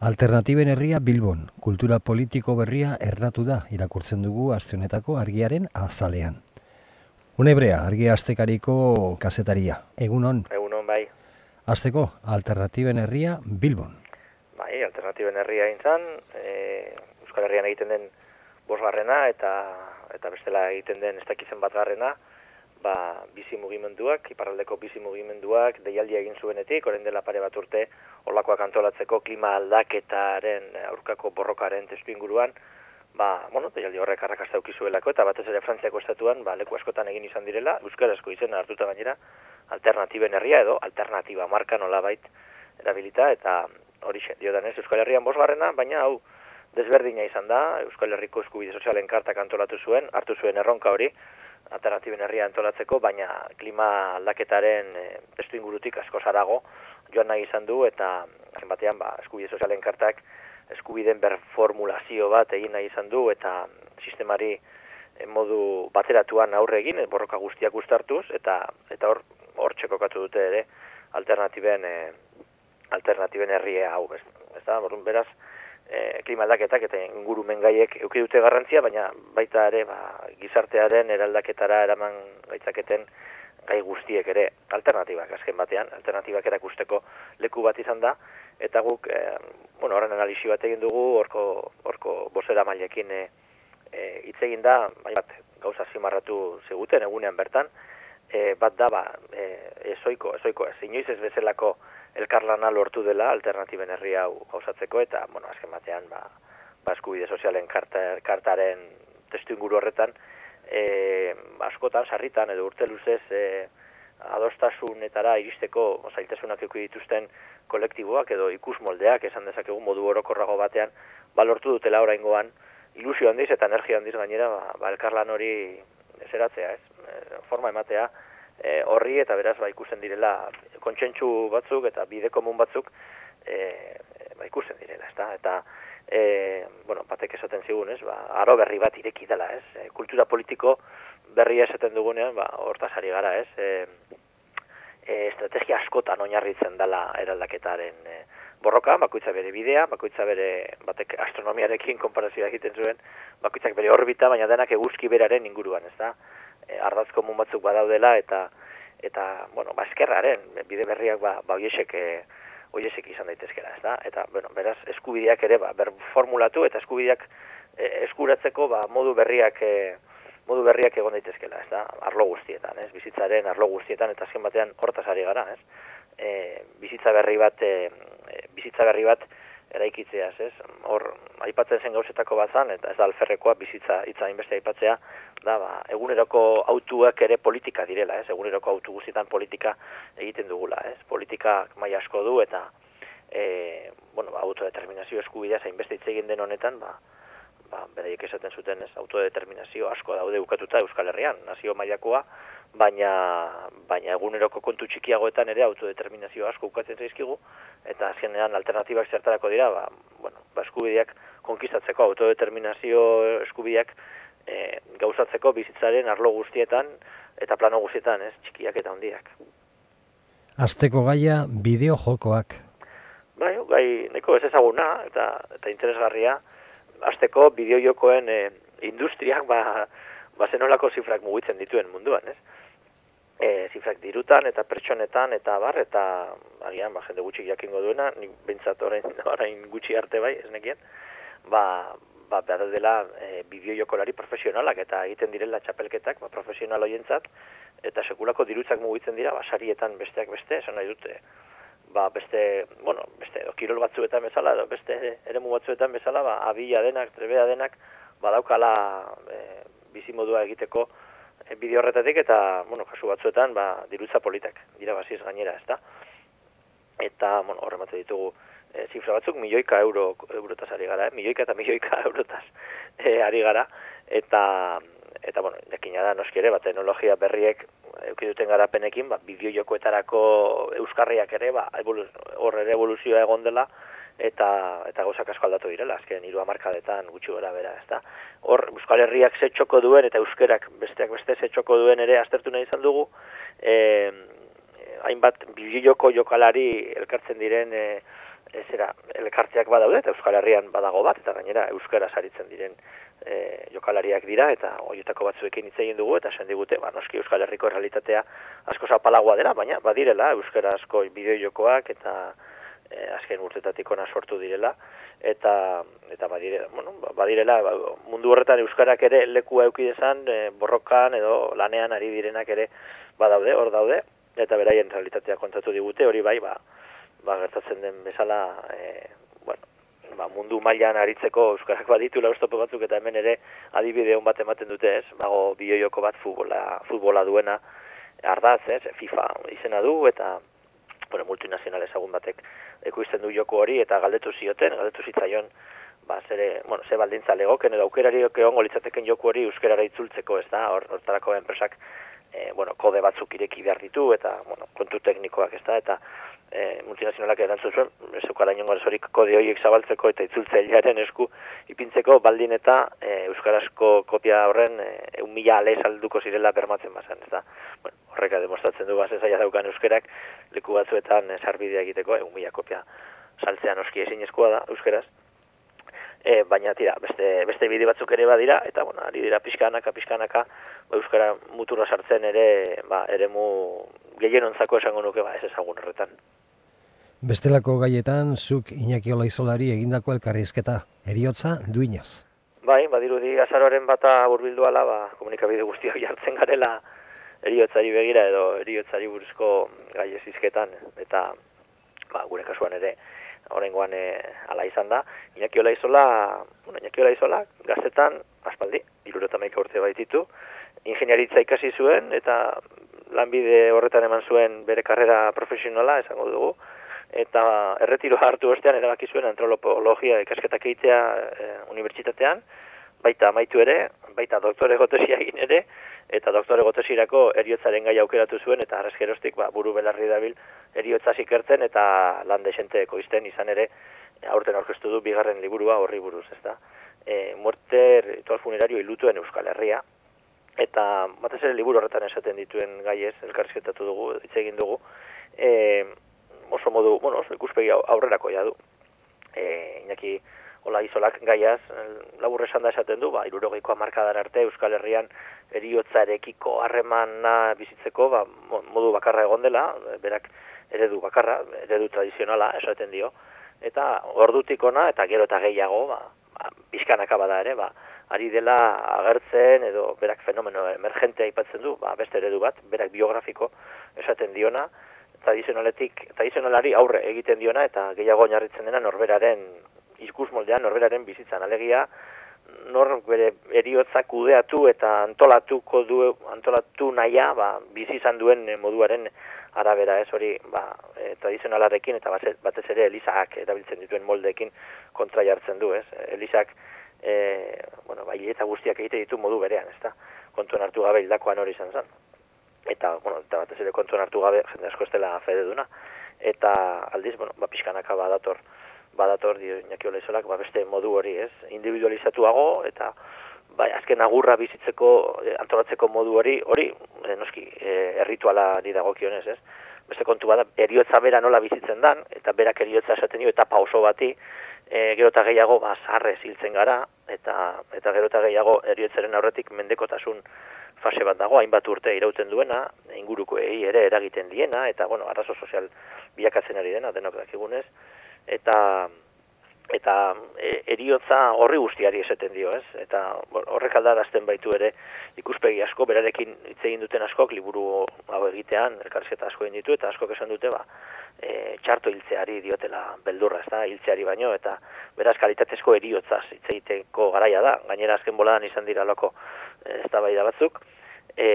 Alternatiben herria Bilbon, kultura politiko berria erratu da irakurtzen dugu aste honetako argiaren azalean. Unebrea, argia astekariko kasetaria. Egunon, Egunon bai, asteko Alternatiben herria Bilbon. bai, alternatiben herria intzan, e, Euskal Herrian egiten den bosgarrena eta eta bestela egiten den ez dakizen bat garrena, ba, bizi mugimenduak, iparraldeko bizi mugimenduak, deialdia egin zuenetik, orain dela pare bat urte, olakoak antolatzeko klima aldaketaren aurkako borrokaren testu inguruan, ba, bueno, deialdi horrek arrakasta eduki zuelako, eta batez ere Frantziako estatuan, ba, leku askotan egin izan direla, euskarazko izena hartuta gainera, alternatiben herria edo alternatiba marka nolabait erabilita, eta hori diodanez Euskal Herrian bosgarrena, baina hau desberdina izan da, Euskal Herriko eskubide sozialen kartak antolatu zuen, hartu zuen erronka hori, alternatiben herria antolatzeko, baina klima aldaketaren e, testu ingurutik asko zarago. Joan nahi izan du, eta azken batean ba, eskubide sozialen kartak eskubideen berformulazio bat egin nahi izan du, eta sistemari e, modu bateratuan aurre egin, e, borroka guztiak ustartuz, eta eta hor hor txekokatu dute ere alternatiben e, alternatiben herria hau, ez, ez da, beraz, e, klima aldaketak eta ingurumen gaiek euki dute garrantzia, baina baita ere ba, gizartearen eraldaketara eraman gaitzaketen gai guztiek ere alternatibak azken batean, alternatibak erakusteko leku bat izan da, eta guk, e, bueno, horren analisi bat egin dugu, horko, horko bosera mailekin e, e, hitz egin da, bat gauza zimarratu ziguten egunean bertan, e, bat da, ba, e, ezoiko, ezoiko, ez, inoiz ez bezalako elkarlana lortu dela alternatiben herria hau gauzatzeko, eta, bueno, azken batean, ba, ba eskubide sozialen karta, kartaren testu inguru horretan, e, askotan, sarritan, edo urte luzez, e, adostasunetara iristeko zailtasunak eduki dituzten kolektiboak edo ikus moldeak esan dezakegu modu orokorrago batean balortu dutela oraingoan ilusio handiz eta energia handiz gainera ba, ba elkarlan hori zeratzea, ez? E, forma ematea e, horri eta beraz ba ikusten direla kontsentsu batzuk eta bide komun batzuk e, ba ikusten direla, ezta? Eta e, bueno, batek esaten zigun, ez? Ba, aro berri bat ireki dela, ez? E, kultura politiko berria esaten dugunean, ba, hortaz ari gara, ez? E, e, estrategia askotan oinarritzen dela eraldaketaren e, borroka, bakoitza bere bidea, bakoitza bere batek astronomiarekin konparazioa egiten zuen, bakoitzak bere orbita, baina denak eguzki beraren inguruan, ez da? E, ardaz komun batzuk badaudela eta eta bueno, ba eskerraren bide berriak ba ba hoiesek e, hoiesek izan daitezkera, ez da? Eta bueno, beraz eskubideak ere ba ber formulatu eta eskubideak e, eskuratzeko ba modu berriak e, modu berriak egon daitezkela, ez da? Arlo guztietan, ez? Bizitzaren arlo guztietan eta azken batean hortaz ari gara, ez? E, bizitza berri bat e, bizitza berri bat eraikitzeaz, ez? Hor aipatzen zen gauzetako bazan eta ez da alferrekoa bizitza hitza hainbeste aipatzea, da ba, eguneroko autuak ere politika direla, ez? Eguneroko autu guztietan politika egiten dugula, ez? Politika mai asko du eta e, bueno, ba, autodeterminazio eskubidea hainbeste hitz egin den honetan, ba, ba, beraiek esaten zuten ez autodeterminazio asko daude ukatuta Euskal Herrian, nazio mailakoa, baina baina eguneroko kontu txikiagoetan ere autodeterminazio asko ukatzen zaizkigu eta azkenean alternatibak zertarako dira, ba, bueno, ba eskubideak konkistatzeko autodeterminazio eskubideak e, gauzatzeko bizitzaren arlo guztietan eta plano guztietan, ez, txikiak eta handiak. Asteko gaia bideo jokoak. Bai, gai neko ez ezaguna eta eta interesgarria asteko bideojokoen e, industriak ba ba zenolako zifrak mugitzen dituen munduan, ez? E, zifrak dirutan eta pertsonetan eta bar eta agian ba jende gutxi jakingo duena, ni beintzat orain orain gutxi arte bai, ez nekien. Ba ba behar dela e, bideojokolari profesionalak eta egiten direla txapelketak, ba profesional hoientzat eta sekulako dirutzak mugitzen dira basarietan besteak beste, esan nahi dute ba, beste, bueno, beste, edo, kirol batzuetan bezala, edo, beste eremu batzuetan bezala, ba, abila denak, trebea denak, badaukala e, bizimodua egiteko e, bideo horretatik, eta, bueno, kasu batzuetan, ba, dirutza politak, dira baziz gainera, ezta? Eta, bueno, horremate ditugu, e, zifra batzuk, milioika euro, eurotaz ari gara, eh? milioika eta milioika eurotaz e, ari gara, eta, eta bueno, dekina da noski ere, ba, teknologia berriek eduki duten garapenekin, ba, bideo jokoetarako euskarriak ere, ba, hor ere evoluzioa egon dela, eta eta gauzak asko aldatu direla, azken hiru hamarkadetan gutxi gora bera, ezta. Hor Euskal Herriak ze txoko duen eta euskerak besteak beste ze txoko duen ere aztertu nahi izan dugu, eh hainbat bideojoko jokalari elkartzen diren eh zera, elkarteak badaude, eta Euskal Herrian badago bat, eta gainera Euskara saritzen diren e, jokalariak dira, eta horietako batzuekin hitz egin dugu, eta esan ba, noski Euskal Herriko realitatea asko zapalagoa dela, baina badirela Euskara asko bideo jokoak, eta e, azken urtetatik ona sortu direla, eta eta badire, bueno, badirela ba, mundu horretan euskarak ere lekua eduki dezan e, borrokan edo lanean ari direnak ere badaude, hor daude eta beraien realitatea kontatu digute, hori bai, ba, ba gertatzen den bezala, e, bueno, ba, mundu mailan aritzeko euskarak baditu laustopo batzuk eta hemen ere adibide hon bat ematen dute, ez? Bago bihoioko bat futbola, futbola duena ardaz, ez? FIFA izena du eta bueno, multinazional ezagun batek ekoizten du joko hori eta galdetu zioten, galdetu zitzaion ba, zere, bueno, ze baldintza legoken edo aukerari egongo litzateken joku hori euskerara itzultzeko, ez da, hortarako enpresak e, bueno, kode batzuk ireki behar ditu, eta, bueno, kontu teknikoak ez da, eta e, multinazionalak erantzun zuen, ez eukara inongo kode horiek zabaltzeko eta itzultzailearen esku ipintzeko baldin eta e, euskarazko kopia horren e, un mila ale salduko zirela bermatzen bazan, ez da. Bueno, horreka demostratzen du base zaila daukan euskerak leku batzuetan sarbidea egiteko, egun mila kopia saltzean oski ezin da, euskeraz. E, baina tira, beste, beste bide batzuk ere badira, eta bueno, ari dira pixkanaka, pixkanaka, ba, euskara mutura sartzen ere, ba, eremu gehienontzako esango nuke, ba, ez ezagun horretan. Bestelako gaietan, zuk Iñaki Olaizolari egindako elkarrizketa, eriotza duinaz. Bai, badirudi azaroaren bata burbildu ala, ba, komunikabide guztiak jartzen garela, eriotzari begira edo eriotzari buruzko gai ezizketan, eta ba, gure kasuan ere horrengoan e, ala izan da. Iñaki Ola Izola, bueno, Iñaki Ola Izola, gaztetan, aspaldi, irureta maika urte baititu, ingeniaritza ikasi zuen, eta lanbide horretan eman zuen bere karrera profesionala, esango dugu, eta erretiro hartu ostean erabaki zuen antropologia ikasketak egitea e, unibertsitatean, baita amaitu ere, baita doktore gotesia egin ere, eta doktore gotesirako eriotzaren gai aukeratu zuen, eta arrezkerostik ba, buru belarri dabil eriotza ikertzen eta lan desente ekoizten izan ere, aurten aurkeztu du bigarren liburua horri buruz, ez da. E, muerte ritual funerario ilutuen Euskal Herria, eta batez ere liburu horretan esaten dituen gaiez, elkarrizketatu dugu, egin dugu, e, oso modu, bueno, oso ikuspegi aurrerako ja du. E, inaki, hola izolak gaiaz, labur esan da esaten du, ba, irurogeikoa markadar arte Euskal Herrian eriotzarekiko harremana bizitzeko, ba, modu bakarra egon dela, berak eredu bakarra, eredu tradizionala esaten dio, eta ordutik ona, eta gero eta gehiago, ba, ba, bizkanaka bada ere, ba, ari dela agertzen edo berak fenomeno emergente aipatzen du, ba, beste eredu bat, berak biografiko esaten diona, tradizionaletik, tradizionalari aurre egiten diona, eta gehiago oinarritzen dena norberaren ikus moldean norberaren bizitzan. Alegia nor bere eriotza kudeatu eta antolatuko du antolatu naia ba bizi izan duen moduaren arabera ez hori ba e, tradizionalarekin eta batez ere Elisak erabiltzen dituen moldeekin kontra jartzen du ez? Elisak e, bueno bai eta guztiak egite ditu modu berean ezta? Kontuan hartu gabe hildakoan hori izan zen. Eta bueno eta batez ere kontuan hartu gabe jende asko estela fededuna eta aldiz bueno ba pizkanaka badator badator dio Iñaki Olaizolak ba beste modu hori, ez? Individualizatuago eta bai azken agurra bizitzeko e, antolatzeko modu hori, hori e, noski e, errituala di dagokionez, ez? Beste kontu bada eriotza bera nola bizitzen dan eta berak eriotza esaten dio etapa oso bati e, gero eta gehiago ba sarre hiltzen gara eta eta gero eta gehiago eriotzaren aurretik mendekotasun fase bat dago, hainbat urte irauten duena, ingurukoei ere eragiten diena, eta, bueno, arazo sozial bilakatzen ari dena, denok dakigunez, eta eta e, eriotza horri guztiari esaten dio, ez? Eta horrek aldarazten baitu ere ikuspegi asko, berarekin hitz egin duten askok, liburu hau egitean, elkarzeta asko egin ditu, eta askok esan dute, ba, e, txarto hiltzeari diotela beldurra, ez da, hiltzeari baino, eta beraz kalitatezko eriotzaz hitz egiteko garaia da, gainera azken boladan izan dira loko e, ez da batzuk, e,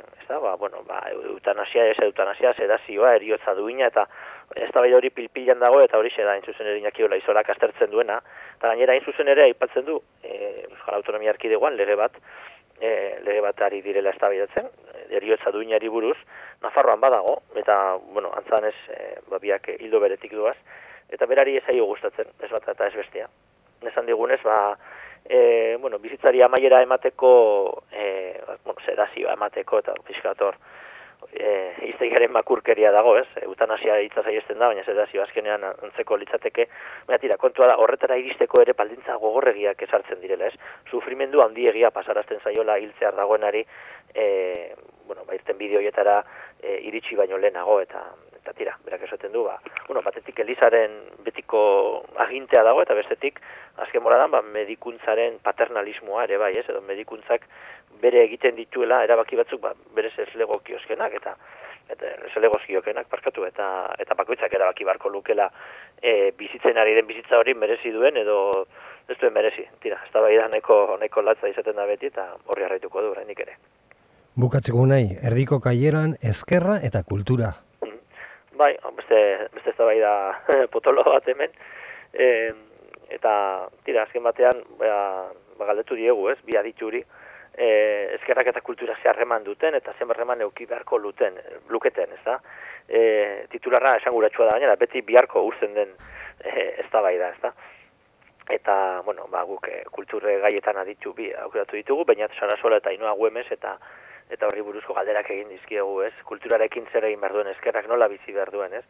ez da, ba, bueno, ba, eutanasia, ez eutanasia, sedazioa, eriotza duina, eta ez da hori pilpilan dago eta hori da zuzen ere inakiola izolak astertzen duena. Eta gainera hain ere aipatzen du e, Euskal Autonomia Arkidegoan lege bat, e, lege bat ari direla ez da bidatzen, eriotza duinari buruz, Nafarroan badago, eta, bueno, antzan ez, e, babiak hildo beretik duaz, eta berari ez aio gustatzen, ez bat eta ez bestia. Nesan digunez, ba, e, bueno, bizitzari amaiera emateko, e, bueno, sedazioa emateko, eta fiskator, e, iztegiaren makurkeria dago, ez? Eutanasia hitza saiesten da, baina sedazio azkenean antzeko litzateke. Baina tira, kontua da, horretara iristeko ere baldintza gogorregiak esartzen direla, ez? Sufrimendu handiegia pasarazten zaiola hiltzear dagoenari, e, bueno, ba, irten bideoietara e, iritsi baino lehenago, eta eta tira, berak esaten du, ba, bueno, batetik elizaren betiko agintea dago, eta bestetik, azken moradan, ba, medikuntzaren paternalismoa ere bai, ez, edo medikuntzak bere egiten dituela, erabaki batzuk, ba, bere ez kioskenak, eta eta ez parkatu, eta eta bakoitzak erabaki barko lukela e, bizitzen ari den bizitza hori merezi duen, edo ez duen merezi, tira, ez da bai da neko, neko latza izaten da beti, eta horri harraituko du, nik ere. Bukatzeko nahi, erdiko kaieran ezkerra eta kultura Bai, beste, beste ez da potolo bat hemen. E, eta, tira, azken batean, ba, ba galdetu diegu, ez, bi adituri, e, ezkerrak eta kultura zeharreman duten, eta zenbarreman euki beharko luten, luketen, ez da? E, titularra esan da baina, beti biharko urzen den e, ez da bai da, ez da? Eta, bueno, ba, guk e, kulturre gaietan aditu bi aukeratu ditugu, baina Sarasola eta Inoa Guemes eta eta horri buruzko galderak egin dizkiegu, ez? Kulturarekin zer egin behar duen eskerrak nola bizi behar duen, ez?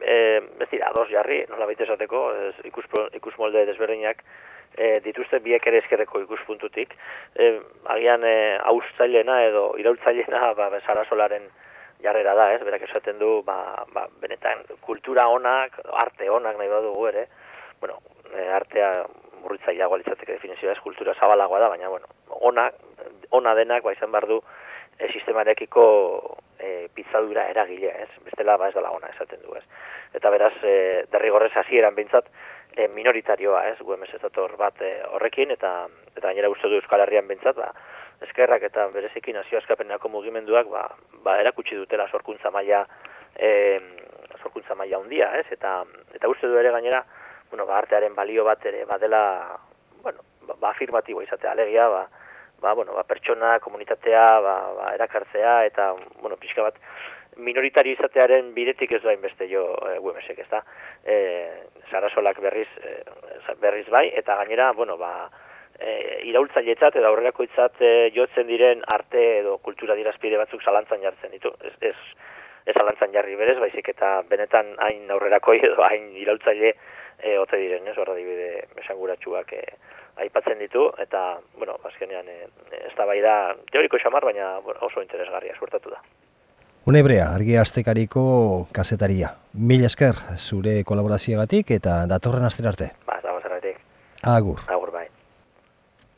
E, ez dira, dos jarri, nola baita esateko, ez, ikus, ikus molde desberdinak, e, dituzte biek ere eskerreko ikuspuntutik. E, agian e, austzaileena edo iraultzaileena ba, solaren jarrera da, ez? Berak esaten du, ba, ba, benetan, kultura onak, arte onak nahi badugu ere, bueno, e, artea murritzaileagoa litzateke definizioa ez, kultura zabalagoa da, baina, bueno, onak, ona denak, ba, izan behar du, e, sistemarekiko e, pizzadura eragile, ez? Bestela ba ez dela ona esaten du, ez? Eta beraz, e, derrigorrez hasieran bintzat, e, minoritarioa, ez? Guemez ez dator bat e, horrekin, eta eta gainera uste du Euskal Herrian bintzat, ba, eskerrak eta berezikin nazio askapenako mugimenduak, ba, ba erakutsi dutela sorkuntza maila e, sorkuntza maila handia, ez? Eta, eta uste du ere gainera, bueno, ba, artearen balio bat ere badela, bueno, ba, ba afirmatibo izatea, alegia, ba, ba, bueno, ba, pertsona, komunitatea, ba, ba, erakartzea, eta, bueno, pixka bat, minoritari izatearen bidetik ez da beste jo e, UMSek, ez da. E, Sarasolak berriz, e, berriz bai, eta gainera, bueno, ba, e, iraultzailetzat eta aurrerako itzat e, jotzen diren arte edo kultura dirazpide batzuk zalantzan jartzen ditu. Ez, ez, ez zalantzan jarri berez, baizik eta benetan hain aurrerakoi edo hain iraultzaile e, ote diren, ez, horra dibide esanguratsuak e, aipatzen ditu, eta, bueno, azkenean, e, ez da bai da, teoriko xamar, baina oso interesgarria suertatu da. Unebrea, argi astekariko kasetaria. Mil esker, zure kolaborazioagatik eta datorren aster arte. Ba, dago zerratik. Agur. Agur.